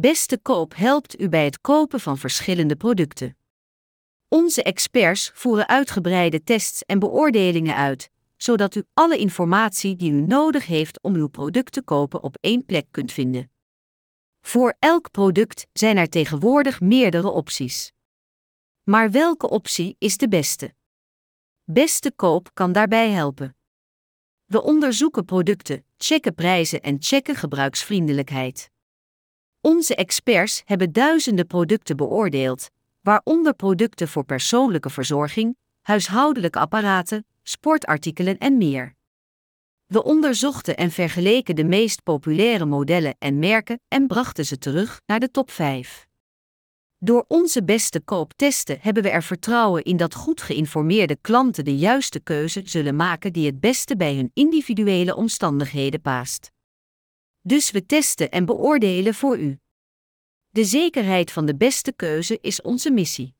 Beste Koop helpt u bij het kopen van verschillende producten. Onze experts voeren uitgebreide tests en beoordelingen uit, zodat u alle informatie die u nodig heeft om uw product te kopen op één plek kunt vinden. Voor elk product zijn er tegenwoordig meerdere opties. Maar welke optie is de beste? Beste Koop kan daarbij helpen. We onderzoeken producten, checken prijzen en checken gebruiksvriendelijkheid. Onze experts hebben duizenden producten beoordeeld, waaronder producten voor persoonlijke verzorging, huishoudelijke apparaten, sportartikelen en meer. We onderzochten en vergeleken de meest populaire modellen en merken en brachten ze terug naar de top 5. Door onze beste kooptesten hebben we er vertrouwen in dat goed geïnformeerde klanten de juiste keuze zullen maken die het beste bij hun individuele omstandigheden past. Dus we testen en beoordelen voor u. De zekerheid van de beste keuze is onze missie.